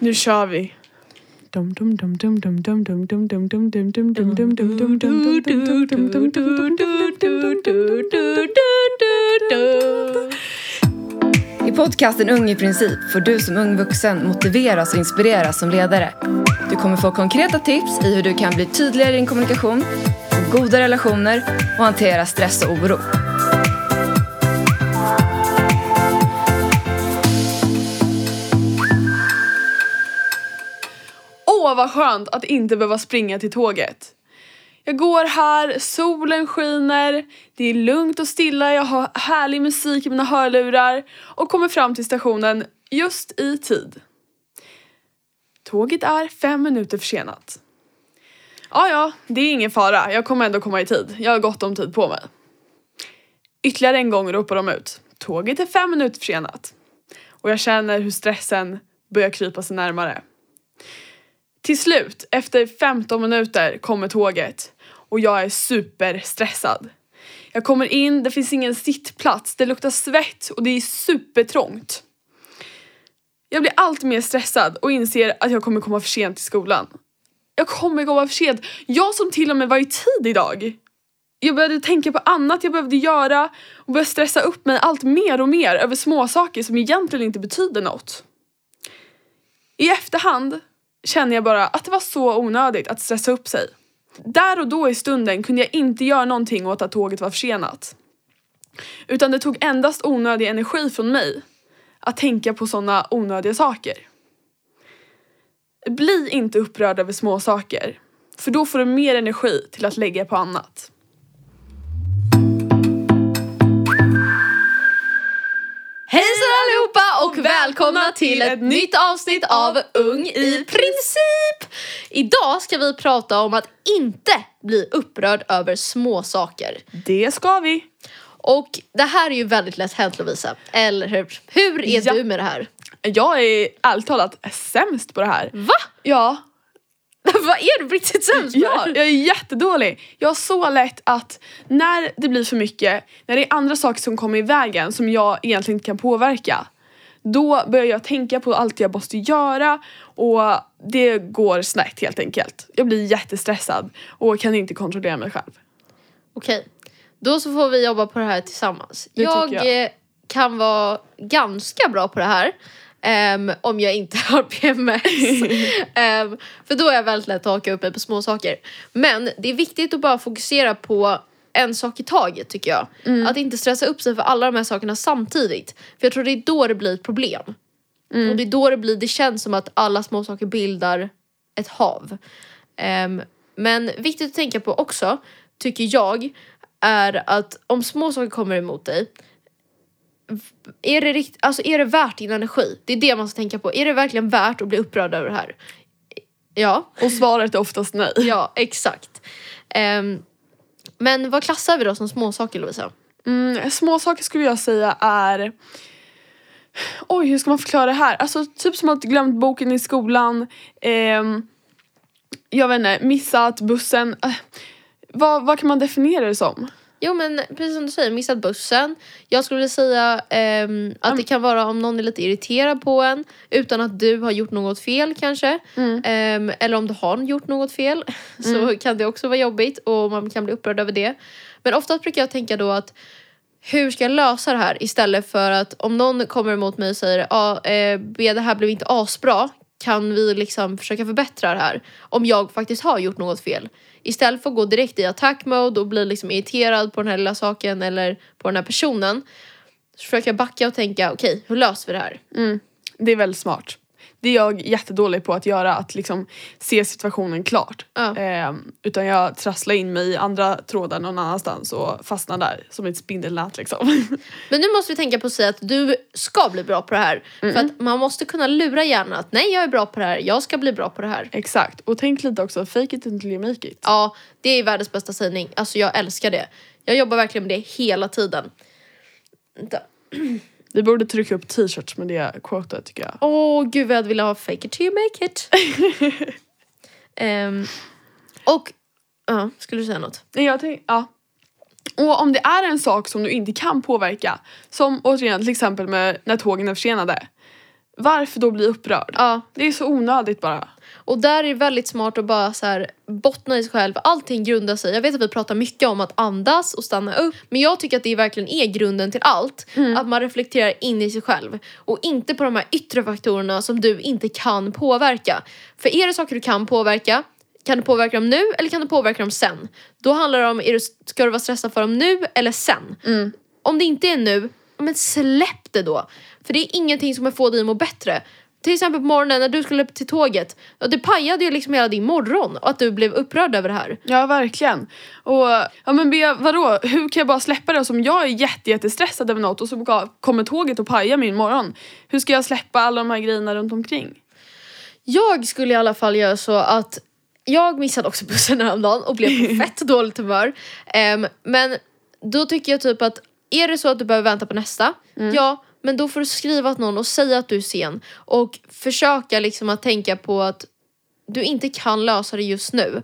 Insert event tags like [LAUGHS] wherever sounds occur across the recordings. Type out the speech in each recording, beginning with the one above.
Nu kör vi. I podcasten Ung i princip får du som ung vuxen motiveras och inspireras som ledare. Du kommer få konkreta tips i hur du kan bli tydligare i din kommunikation, få goda relationer och hantera stress och oro. Åh vad skönt att inte behöva springa till tåget. Jag går här, solen skiner, det är lugnt och stilla, jag har härlig musik i mina hörlurar och kommer fram till stationen just i tid. Tåget är fem minuter försenat. Ja, ja, det är ingen fara, jag kommer ändå komma i tid. Jag har gott om tid på mig. Ytterligare en gång ropar de ut. Tåget är fem minuter försenat. Och jag känner hur stressen börjar krypa sig närmare. Till slut, efter 15 minuter, kommer tåget och jag är superstressad. Jag kommer in, det finns ingen sittplats, det luktar svett och det är supertrångt. Jag blir allt mer stressad och inser att jag kommer komma för sent till skolan. Jag kommer komma för sent. Jag som till och med var i tid idag. Jag började tänka på annat jag behövde göra och började stressa upp mig allt mer och mer över småsaker som egentligen inte betyder något. I efterhand känner jag bara att det var så onödigt att stressa upp sig. Där och då i stunden kunde jag inte göra någonting åt att tåget var försenat. Utan det tog endast onödig energi från mig att tänka på sådana onödiga saker. Bli inte upprörd över små saker, för då får du mer energi till att lägga på annat. Till ett nytt avsnitt av Ung i princip! Idag ska vi prata om att inte bli upprörd över små saker. Det ska vi! Och det här är ju väldigt lätt hänt Lovisa, eller hur? Hur är Ja. du med det här? Jag är ärligt talat sämst på det här. Va? Ja, [LAUGHS] Vad är du på riktigt sämst på? Ja, jag är jättedålig. Jag har så lätt att när det blir för mycket, när det är andra saker som kommer i vägen som jag egentligen inte kan påverka, då börjar jag tänka på allt jag måste göra och det går snett helt enkelt. Jag blir jättestressad och kan inte kontrollera mig själv. Okej, då så får vi jobba på det här tillsammans. Det jag tycker eh, kan vara ganska bra på det här. ehm, om jag inte [LAUGHS] har PMS. [LAUGHS] Ehm, för då är jag väldigt lätt att haka upp mig på små saker. Men det är viktigt att bara fokusera på en sak i taget tycker jag. Att inte stressa upp sig för alla de här sakerna samtidigt. För jag tror det är då det blir ett problem. Och det är då det blir, det känns som att alla små saker bildar ett hav. Ehm, men viktigt att tänka på också, tycker jag, är att om små saker kommer emot dig, är det, rikt, alltså är det värt din energi? Det är det man ska tänka på. Är det verkligen värt att bli upprörd över det här? Ja, Och svaret är oftast nej. ja exakt. Ehm, men vad klassar vi då som småsaker Lovisa? Mm, småsaker skulle jag säga är Oj, hur ska man förklara det här? Alltså typ som att glömt boken i skolan, Eh, jag vet inte, missat bussen. Eh, vad, vad kan man definiera det som? Jo men precis som du säger, missat bussen. Jag skulle vilja säga ehm, att det kan vara om någon är lite irriterad på en utan att du har gjort något fel kanske. Ehm, eller om du har gjort något fel [LAUGHS] så kan det också vara jobbigt och man kan bli upprörd över det. Men oftast brukar jag tänka då att hur ska jag lösa det här istället för att om någon kommer emot mig och säger eh, B, det här blev inte asbra kan vi liksom försöka förbättra det här om jag faktiskt har gjort något fel. Istället för att gå direkt i attack mode och bli liksom irriterad på den här lilla saken eller på den här personen så försöker jag backa och tänka okej, hur löser vi det här? Mm. Det är väldigt smart. Det är jag jättedålig på att göra, att liksom se situationen klart. Ja. Ehm, utan jag trasslar in mig i andra trådar någon annanstans och fastnar där som ett spindelnät liksom. [LAUGHS] Men nu måste vi tänka på att säga att du ska bli bra på det här. För att man måste kunna lura hjärnan att nej jag är bra på det här, jag ska bli bra på det här. Exakt, och tänk lite också, fake it until you make it. Ja, det är världens bästa sägning. Alltså jag älskar det. Jag jobbar verkligen med det hela tiden. Vänta. [CLEARS THROAT] Vi borde trycka upp t-shirts med det quotet tycker jag. Åh gud vad jag velat ha fake it till you make it. [LAUGHS] Ehm, och, ja, skulle du säga något? Jag tänk, ja. Och om det är en sak som du inte kan påverka, som återigen till exempel med när tågen är försenade. Varför då bli upprörd? Ja. Det är så onödigt bara. Och där är det väldigt smart att bara så här bottna i sig själv. Allting grundar sig. Jag vet att vi pratar mycket om att andas och stanna upp. Men jag tycker att det verkligen är grunden till allt. Att man reflekterar in i sig själv. Och inte på de här yttre faktorerna som du inte kan påverka. För är det saker du kan påverka kan du påverka dem nu eller kan du påverka dem sen? Då handlar det om, är du, ska du vara stressad för dem nu eller sen? Om det inte är nu, men släpp det då. För det är ingenting som kommer få dig att må bättre. Till exempel på morgonen när du skulle upp till tåget. Ja, det pajade ju liksom hela din morgon och att du blev upprörd över det här. Ja verkligen. Och ja men Bea, vadå? Hur kan jag bara släppa det som jag är jätte, jättestressad över något och så kommer tåget och pajar min morgon? Hur ska jag släppa alla de här grejerna runt omkring? Jag skulle i alla fall göra så att jag missade också bussen häromdagen och blev på [LAUGHS] fett dåligt humör. Ehm, men då tycker jag typ att är det så att du behöver vänta på nästa, ja men då får du skriva till någon och säga att du är sen och försöka liksom att tänka på att du inte kan lösa det just nu.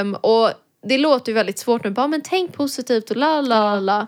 Um, och det låter ju väldigt svårt nu, bara men tänk positivt och la la la, la.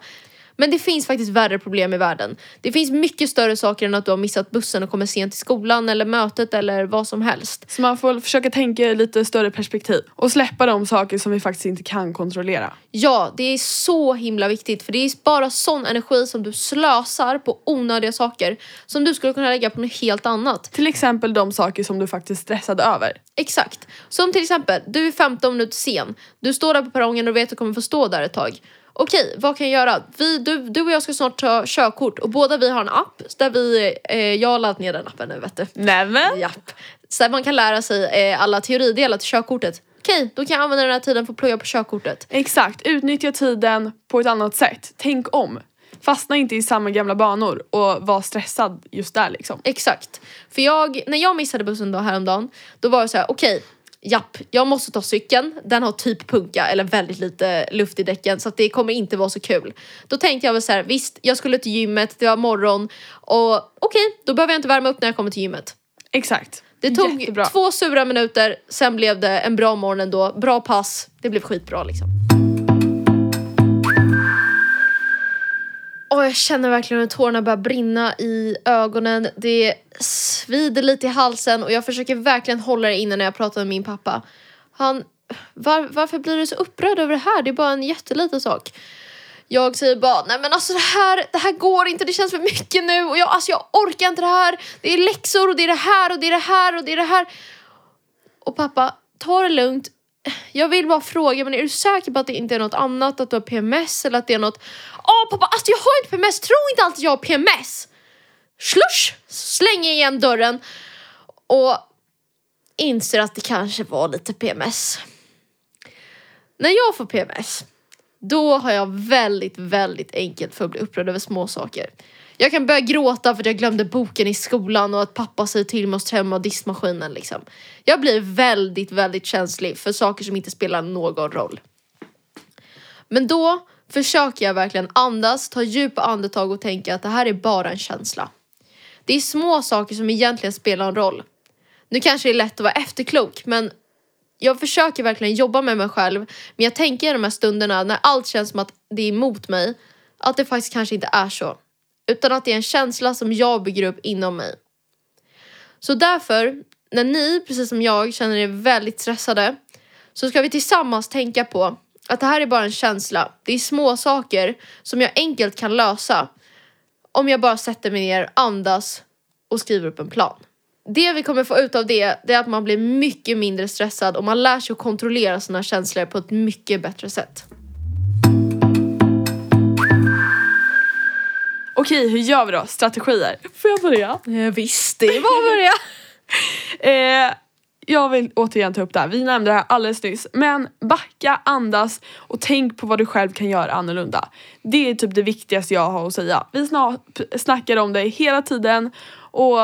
Men det finns faktiskt värre problem i världen. Det finns mycket större saker än att du har missat bussen och kommer sent till skolan eller mötet eller vad som helst. Så man får försöka tänka i lite större perspektiv och släppa de saker som vi faktiskt inte kan kontrollera. Ja, det är så himla viktigt för det är bara sån energi som du slösar på onödiga saker som du skulle kunna lägga på något helt annat. Till exempel de saker som du faktiskt är stressad över. Exakt. Som till exempel, du är 15 minuter sen. Du står där på perrongen och vet att du kommer få stå där ett tag. Okej, vad kan jag göra? Vi, du, du och jag ska snart ta körkort och båda vi har en app där vi, eh, jag har laddat ner den appen nu vet du. Nämen! Japp. Så att man kan lära sig eh, alla teoridelar till körkortet. Okej, då kan jag använda den här tiden för att plugga på körkortet. Exakt, utnyttja tiden på ett annat sätt. Tänk om. Fastna inte i samma gamla banor och var stressad just där liksom. Exakt. För jag, när jag missade bussen då häromdagen, då var det så här: okej, japp, jag måste ta cykeln. Den har typ punka eller väldigt lite luft i däcken så det kommer inte vara så kul. Då tänkte jag väl så här: visst, jag skulle till gymmet, det var morgon och okej, då behöver jag inte värma upp när jag kommer till gymmet. Exakt. Det tog Jättebra. två sura minuter, sen blev det en bra morgon ändå, bra pass, det blev skitbra liksom. Och jag känner verkligen hur tårarna börjar brinna i ögonen. Det svider lite i halsen och jag försöker verkligen hålla det inne när jag pratar med min pappa. Han, var, varför blir du så upprörd över det här? Det är bara en jätteliten sak. Jag säger bara, nej men alltså det här, det här går inte, det känns för mycket nu och jag, alltså jag orkar inte det här. Det är läxor och det är det här och det är det här och det är det här. Och pappa, ta det lugnt. Jag vill bara fråga, men är du säker på att det inte är något annat? Att du har PMS eller att det är något... Åh pappa, alltså jag har inte PMS, tro inte alltid jag har PMS! Slush! Slänger igen dörren och inser att det kanske var lite PMS. När jag får PMS, då har jag väldigt, väldigt enkelt för att bli upprörd över små saker. Jag kan börja gråta för att jag glömde boken i skolan och att pappa säger till mig att tömma diskmaskinen liksom. Jag blir väldigt, väldigt känslig för saker som inte spelar någon roll. Men då försöker jag verkligen andas, ta djupa andetag och tänka att det här är bara en känsla. Det är små saker som egentligen spelar en roll. Nu kanske det är lätt att vara efterklok men jag försöker verkligen jobba med mig själv men jag tänker i de här stunderna när allt känns som att det är emot mig att det faktiskt kanske inte är så. Utan att det är en känsla som jag bygger upp inom mig. Så därför, när ni, precis som jag, känner er väldigt stressade så ska vi tillsammans tänka på att det här är bara en känsla. Det är små saker som jag enkelt kan lösa om jag bara sätter mig ner, andas och skriver upp en plan. Det vi kommer få ut av det, det är att man blir mycket mindre stressad och man lär sig att kontrollera sina känslor på ett mycket bättre sätt. Okej, hur gör vi då? Strategier. Får jag börja? Eh, visst, det var börja. [LAUGHS] Eh, jag vill återigen ta upp det här, vi nämnde det här alldeles nyss. Men backa, andas och tänk på vad du själv kan göra annorlunda. Det är typ det viktigaste jag har att säga. Vi sna- snackar om det hela tiden och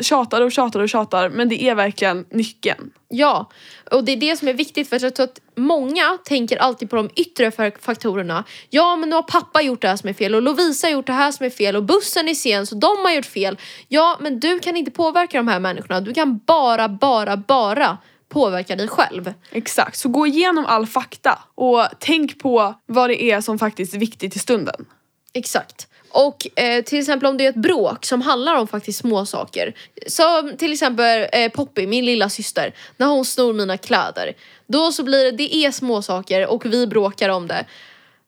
tjatar och tjatar och tjatar men det är verkligen nyckeln. Ja, och det är det som är viktigt för jag tror att många tänker alltid på de yttre fa- faktorerna. Ja, men nu har pappa gjort det här som är fel och Lovisa har gjort det här som är fel och bussen är sen så de har gjort fel. Ja, men du kan inte påverka de här människorna. Du kan bara, bara, bara påverka dig själv. Exakt, så gå igenom all fakta och tänk på vad det är som faktiskt är viktigt i stunden. Exakt. Och eh, till exempel om det är ett bråk som handlar om faktiskt små saker. Som till exempel eh, Poppy, min lilla syster, när hon snor mina kläder. Då så blir det, det är små saker och vi bråkar om det.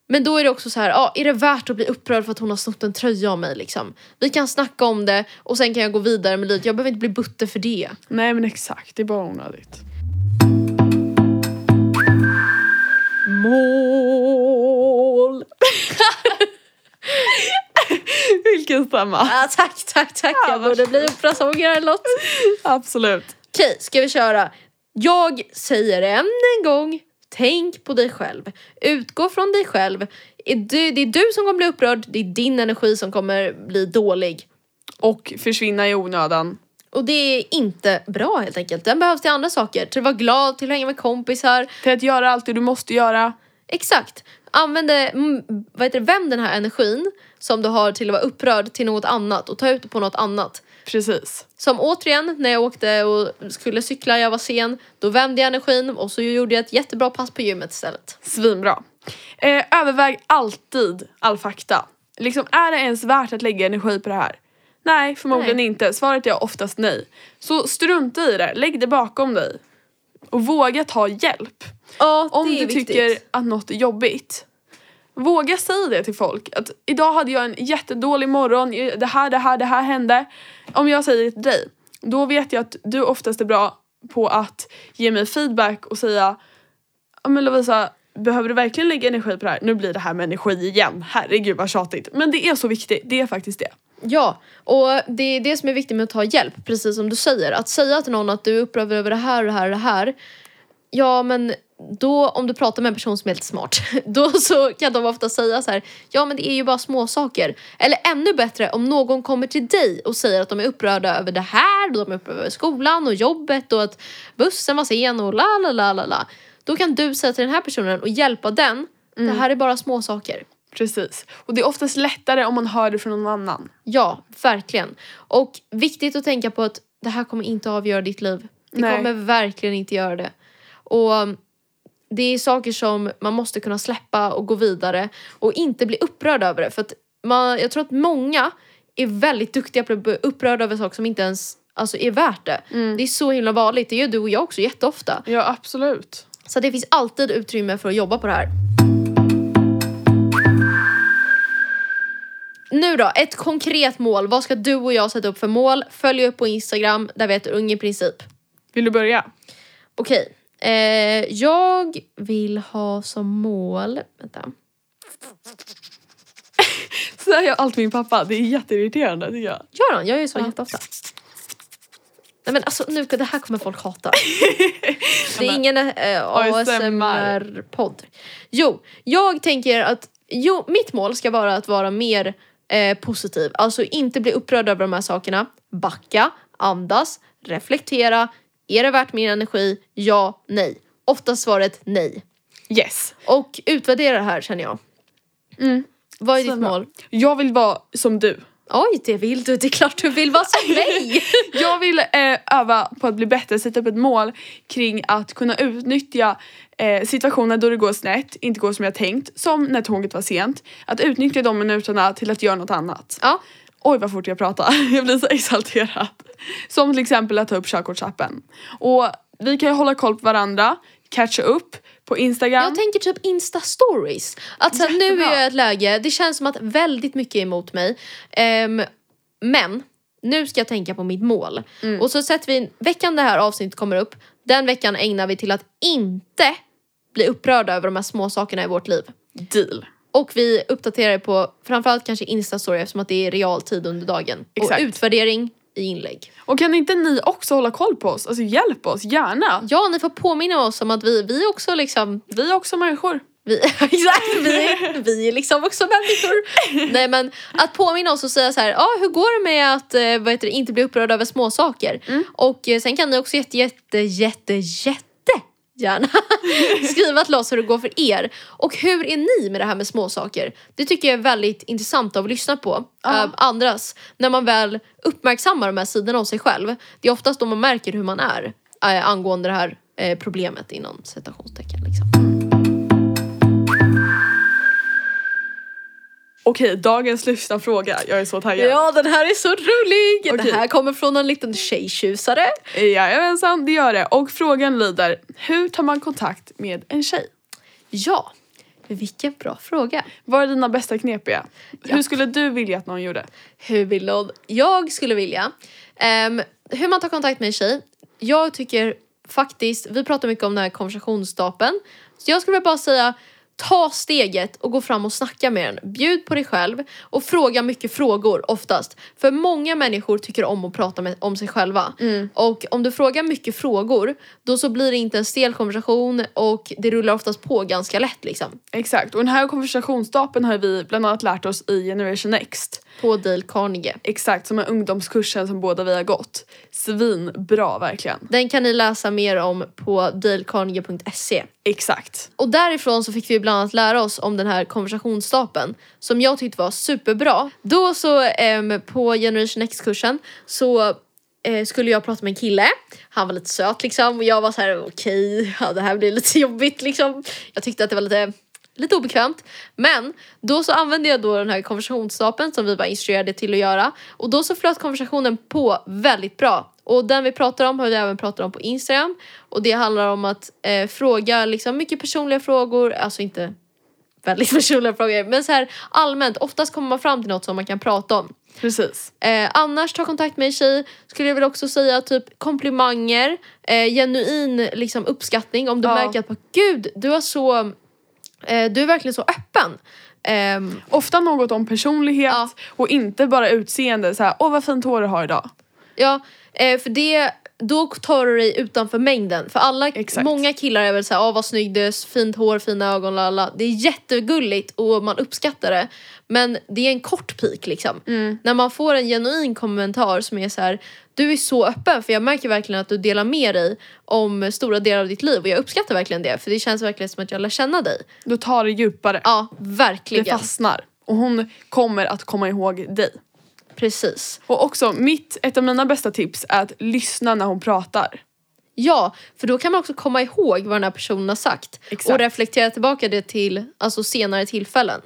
Men då är det också så här, ja, är det värt att bli upprörd för att hon har snott en tröja av mig liksom? Vi kan snacka om det och sen kan jag gå vidare med livet. Jag behöver inte bli butter för det. Nej men exakt, det är bara onödigt. Mål! [LAUGHS] [LAUGHS] Vilken stämma. Ah, tack, tack, tack. Ja, Jag borde bli operasångare eller något. Absolut. Okej, ska vi köra? Jag säger än en gång, tänk på dig själv. Utgå från dig själv. Det är du som kommer bli upprörd, det är din energi som kommer bli dålig. Och försvinna i onödan. Och det är inte bra helt enkelt. Den behövs till andra saker. Till att vara glad, till att hänga med kompisar. Till att göra allt det du måste göra. Exakt. Använd mm, vad heter det, vänd den här energin som du har till att vara upprörd till något annat och ta ut det på något annat. Precis. Som återigen, när jag åkte och skulle cykla, jag var sen, då vände jag energin och så gjorde jag ett jättebra pass på gymmet istället. Svinbra. Eh, överväg alltid all fakta. Liksom, är det ens värt att lägga energi på det här? Nej, förmodligen Nej. inte. Svaret är oftast nej. Så strunta i det, lägg det bakom dig. Och våga ta hjälp. Ja, Om du viktigt. tycker att något är jobbigt. Våga säga det till folk. Att idag hade jag en jättedålig morgon, det här, det här, det här hände. Om jag säger det till dig, då vet jag att du oftast är bra på att ge mig feedback och säga Ja men Lovisa, behöver du verkligen lägga energi på det här? Nu blir det här med energi igen, herregud vad tjatigt. Men det är så viktigt, det är faktiskt det. Ja, och det är det som är viktigt med att ta hjälp, precis som du säger. Att säga till någon att du är upprörd över det här och det här och det här. Ja, men då om du pratar med en person som är helt smart, [LAUGHS] då så kan de ofta säga så här. Ja, men det är ju bara små saker. Eller ännu bättre om någon kommer till dig och säger att de är upprörda över det här, de är upprörda över skolan och jobbet och att bussen var sen och la la la la la. Då kan du säga till den här personen och hjälpa den. Det här är bara små saker. Precis. Och det är oftast lättare om man hör det från någon annan. Ja, verkligen. Och viktigt att tänka på att det här kommer inte avgöra ditt liv. Det Nej. kommer verkligen inte göra det. Och det är saker som man måste kunna släppa och gå vidare och inte bli upprörd över det. För att man, jag tror att många är väldigt duktiga på att bli upprörda över saker som inte ens alltså, är värt det. Det är så himla vanligt. Det gör du och jag också jätteofta. Ja absolut. Så det finns alltid utrymme för att jobba på det här. Nu då, ett konkret mål. Vad ska du och jag sätta upp för mål? Följ upp på Instagram, där vi heter Ung i princip. Vill du börja? Okej, eh, jag vill ha som mål... Vänta. [LAUGHS] Så här gör alltid min pappa, det är jätteirriterande tycker jag. Gör han? Jag gör så jätteofta. Nej men alltså nu, det här kommer folk hata. [LAUGHS] Det är ingen eh, ASMR-podd. Jo, jag tänker att jo, mitt mål ska vara att vara mer eh, positiv. Alltså inte bli upprörd över de här sakerna. Backa, andas, reflektera. Är det värt min energi? Ja, nej. Oftast svaret nej. Yes. Och utvärdera det här känner jag. Mm. Vad är Så ditt mål? Jag vill vara som du. Oj, det vill du. Det är klart du vill vara som mig. [LAUGHS] Jag vill eh, öva på att bli bättre, sätta upp ett mål kring att kunna utnyttja eh, situationer då det går snett, inte går som jag tänkt, som när tåget var sent. Att utnyttja de minuterna till att göra något annat. ja, Oj vad fort jag pratar, [LAUGHS] jag blir så exalterad. Som till exempel att ta upp körkortsappen. Och vi kan ju hålla koll på varandra, catcha upp på Instagram. Jag tänker typ Insta-stories. Att här, nu är jag i ett läge, det känns som att väldigt mycket är emot mig. Ehm, men nu ska jag tänka på mitt mål. Mm. Och så sätter vi, veckan det här avsnittet kommer upp, den veckan ägnar vi till att inte bli upprörda över de här små sakerna i vårt liv. Deal. Och vi uppdaterar på framförallt kanske Insta-story eftersom att det är realtid under dagen. Exakt. Och utvärdering i inlägg. Och kan inte ni också hålla koll på oss? Alltså hjälp oss, gärna. Ja, ni får påminna oss om att vi, vi också liksom Vi är också människor. Vi, [LAUGHS] exakt, vi, är- vi är liksom också människor. [LAUGHS] Nej men att påminna oss och säga så här, ah, hur går det med att eh, vad heter det, inte bli upprörd över små saker? Och eh, sen kan ni också jätte, jätte, jätte, jätte gärna [LAUGHS] skriva till oss hur det går för er. Och hur är ni med det här med små saker? Det tycker jag är väldigt intressant att lyssna på. Ja. eh, andras. När man väl uppmärksammar de här sidorna av sig själv. Det är oftast då man märker hur man är eh, angående det här eh, problemet inom citationstecken. Liksom. Okej, dagens lyssnarfråga. Jag är så taggad. Ja den här är så rolig! Okej. Det här kommer från en liten tjejtjusare. Jajamensan, det gör det. Och frågan lyder, hur tar man kontakt med en tjej? Ja, vilken bra fråga. Vad är dina bästa knepiga? Hur skulle du vilja att någon gjorde? Hur vill någon? Jag skulle vilja. ehm, hur man tar kontakt med en tjej. Jag tycker faktiskt, vi pratar mycket om den här konversationsstapeln. Så jag skulle bara säga, ta steget och gå fram och snacka med den. Bjud på dig själv och fråga mycket frågor oftast. För många människor tycker om att prata med, om sig själva. Och om du frågar mycket frågor, då så blir det inte en stel konversation och det rullar oftast på ganska lätt liksom. Exakt, och den här konversationsstapeln har vi bland annat lärt oss i Generation Next. På Dale Carnegie. Exakt, som är ungdomskursen som båda vi har gått. Svinbra verkligen. Den kan ni läsa mer om på dalecarnegie.se. Exakt. Och därifrån så fick vi bland annat lära oss om den här konversationsstapeln som jag tyckte var superbra. Då så ehm, på Generation X-kursen så eh, skulle jag prata med en kille. Han var lite söt liksom och jag var så här: okej, ja, det här blir lite [LAUGHS] jobbigt liksom. Jag tyckte att det var lite Lite obekvämt. Men då så använde jag då den här konversationsstapeln som vi var instruerade till att göra. Och då så flöt konversationen på väldigt bra. Och den vi pratar om har vi även pratat om på Instagram. Och det handlar om att eh, fråga liksom mycket personliga frågor, alltså inte väldigt [LAUGHS] personliga frågor, men så här allmänt. Oftast kommer man fram till något som man kan prata om. Precis. Eh, annars ta kontakt med en tjej skulle jag väl också säga typ komplimanger, eh, genuin liksom uppskattning om du Ja. märker att gud du är så, du är verkligen så öppen. Ehm, Ofta något om personlighet Ja. och inte bara utseende. Så här, åh vad fint hår du har idag. ja, eh, för det då tar du dig utanför mängden. För alla, Exakt. många killar är väl såhär, åh vad snygg du är, fint hår, fina ögon, lala. Det är jättegulligt och man uppskattar det. Men det är en kort pik liksom. När man får en genuin kommentar som är så här: du är så öppen för jag märker verkligen att du delar med dig om stora delar av ditt liv och jag uppskattar verkligen det för det känns verkligen som att jag lär känna dig. Då tar det djupare. Ja, det verkligen. fastnar. Och hon kommer att komma ihåg dig. Precis. Och också, mitt, ett av mina bästa tips är att lyssna när hon pratar. Ja, för då kan man också komma ihåg vad den här personen har sagt Exakt. och reflektera tillbaka det till alltså, senare tillfällen.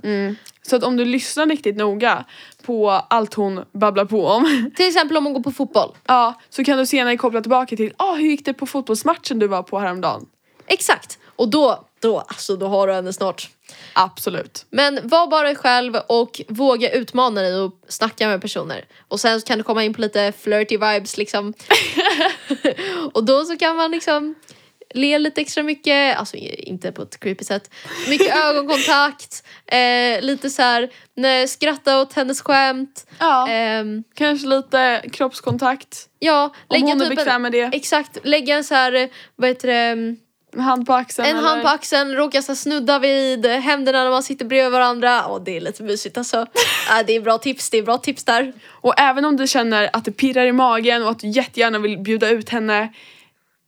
Så att om du lyssnar riktigt noga på allt hon babblar på om [LAUGHS] Till exempel om man går på fotboll. ja, så kan du senare koppla tillbaka till ah, hur gick det på fotbollsmatchen du var på häromdagen. Exakt. Och då, då, alltså, då har du henne snart. Absolut. Men var bara dig själv och våga utmana dig och snacka med personer. Och sen kan du komma in på lite flirty vibes liksom. [LAUGHS] och då så kan man liksom le lite extra mycket, alltså inte på ett creepy sätt. Mycket [LAUGHS] ögonkontakt, eh, lite så här, nej, skratta åt hennes skämt. Ja. Ehm, Kanske lite kroppskontakt. ja, Om hon är typ bekväm med det. Exakt, lägga en så här, eh, vad heter det, En hand på axeln. En eller? hand på axeln, råkar så snudda vid händerna när man sitter bredvid varandra. Åh, det är lite mysigt alltså. [LAUGHS] äh, det är bra tips, det är bra tips där. Och även om du känner att det pirrar i magen och att du jättegärna vill bjuda ut henne,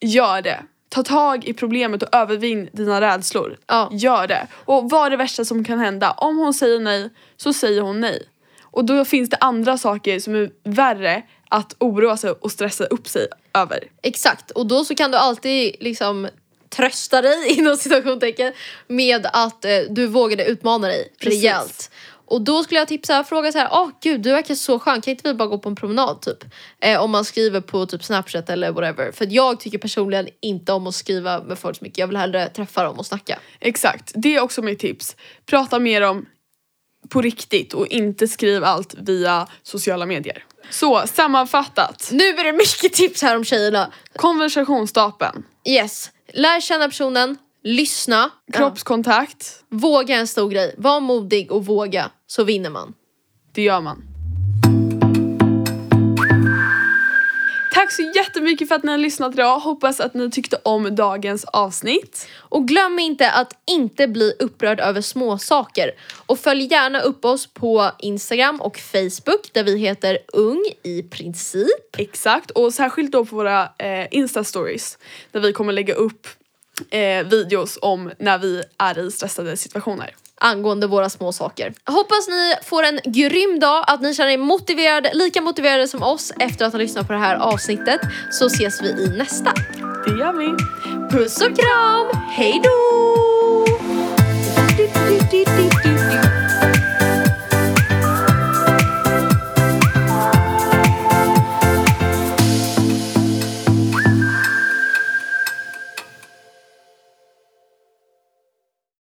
gör det. Ta tag i problemet och övervinn dina rädslor. Ja. Gör det. Och vad är det värsta som kan hända? Om hon säger nej, så säger hon nej. Och då finns det andra saker som är värre att oroa sig och stressa upp sig över. Exakt, och då så kan du alltid liksom trösta dig [LAUGHS] inom situationstecken med att eh, du vågade utmana dig Precis. rejält. Och då skulle jag tipsa, fråga så här, åh gud du verkar så skön, kan inte vi bara gå på en promenad typ? Eh, om man skriver på typ snapchat eller whatever. För jag tycker personligen inte om att skriva med folk så mycket, jag vill hellre träffa dem och snacka. Exakt, det är också mitt tips. Prata mer om på riktigt och inte skriv allt via sociala medier. Så sammanfattat, Nu är det mycket tips här om tjejerna. konversationsstapeln, Yes, lär känna personen, lyssna, kroppskontakt, våga en stor grej, var modig och våga så vinner man. det gör man. Tack så jättemycket för att ni har lyssnat idag. Hoppas att ni tyckte om dagens avsnitt. Och glöm inte att inte bli upprörd över små saker. Och följ gärna upp oss på Instagram och Facebook där vi heter Ung i princip. Exakt, och särskilt då på våra eh, Insta-stories där vi kommer lägga upp eh, videos om när vi är i stressade situationer. Angående våra små saker. Hoppas ni får en grym dag, att ni känner er motiverade, lika motiverade som oss efter att ha lyssnat på det här avsnittet. Så ses vi i nästa. Det gör vi. Puss och kram, hejdå!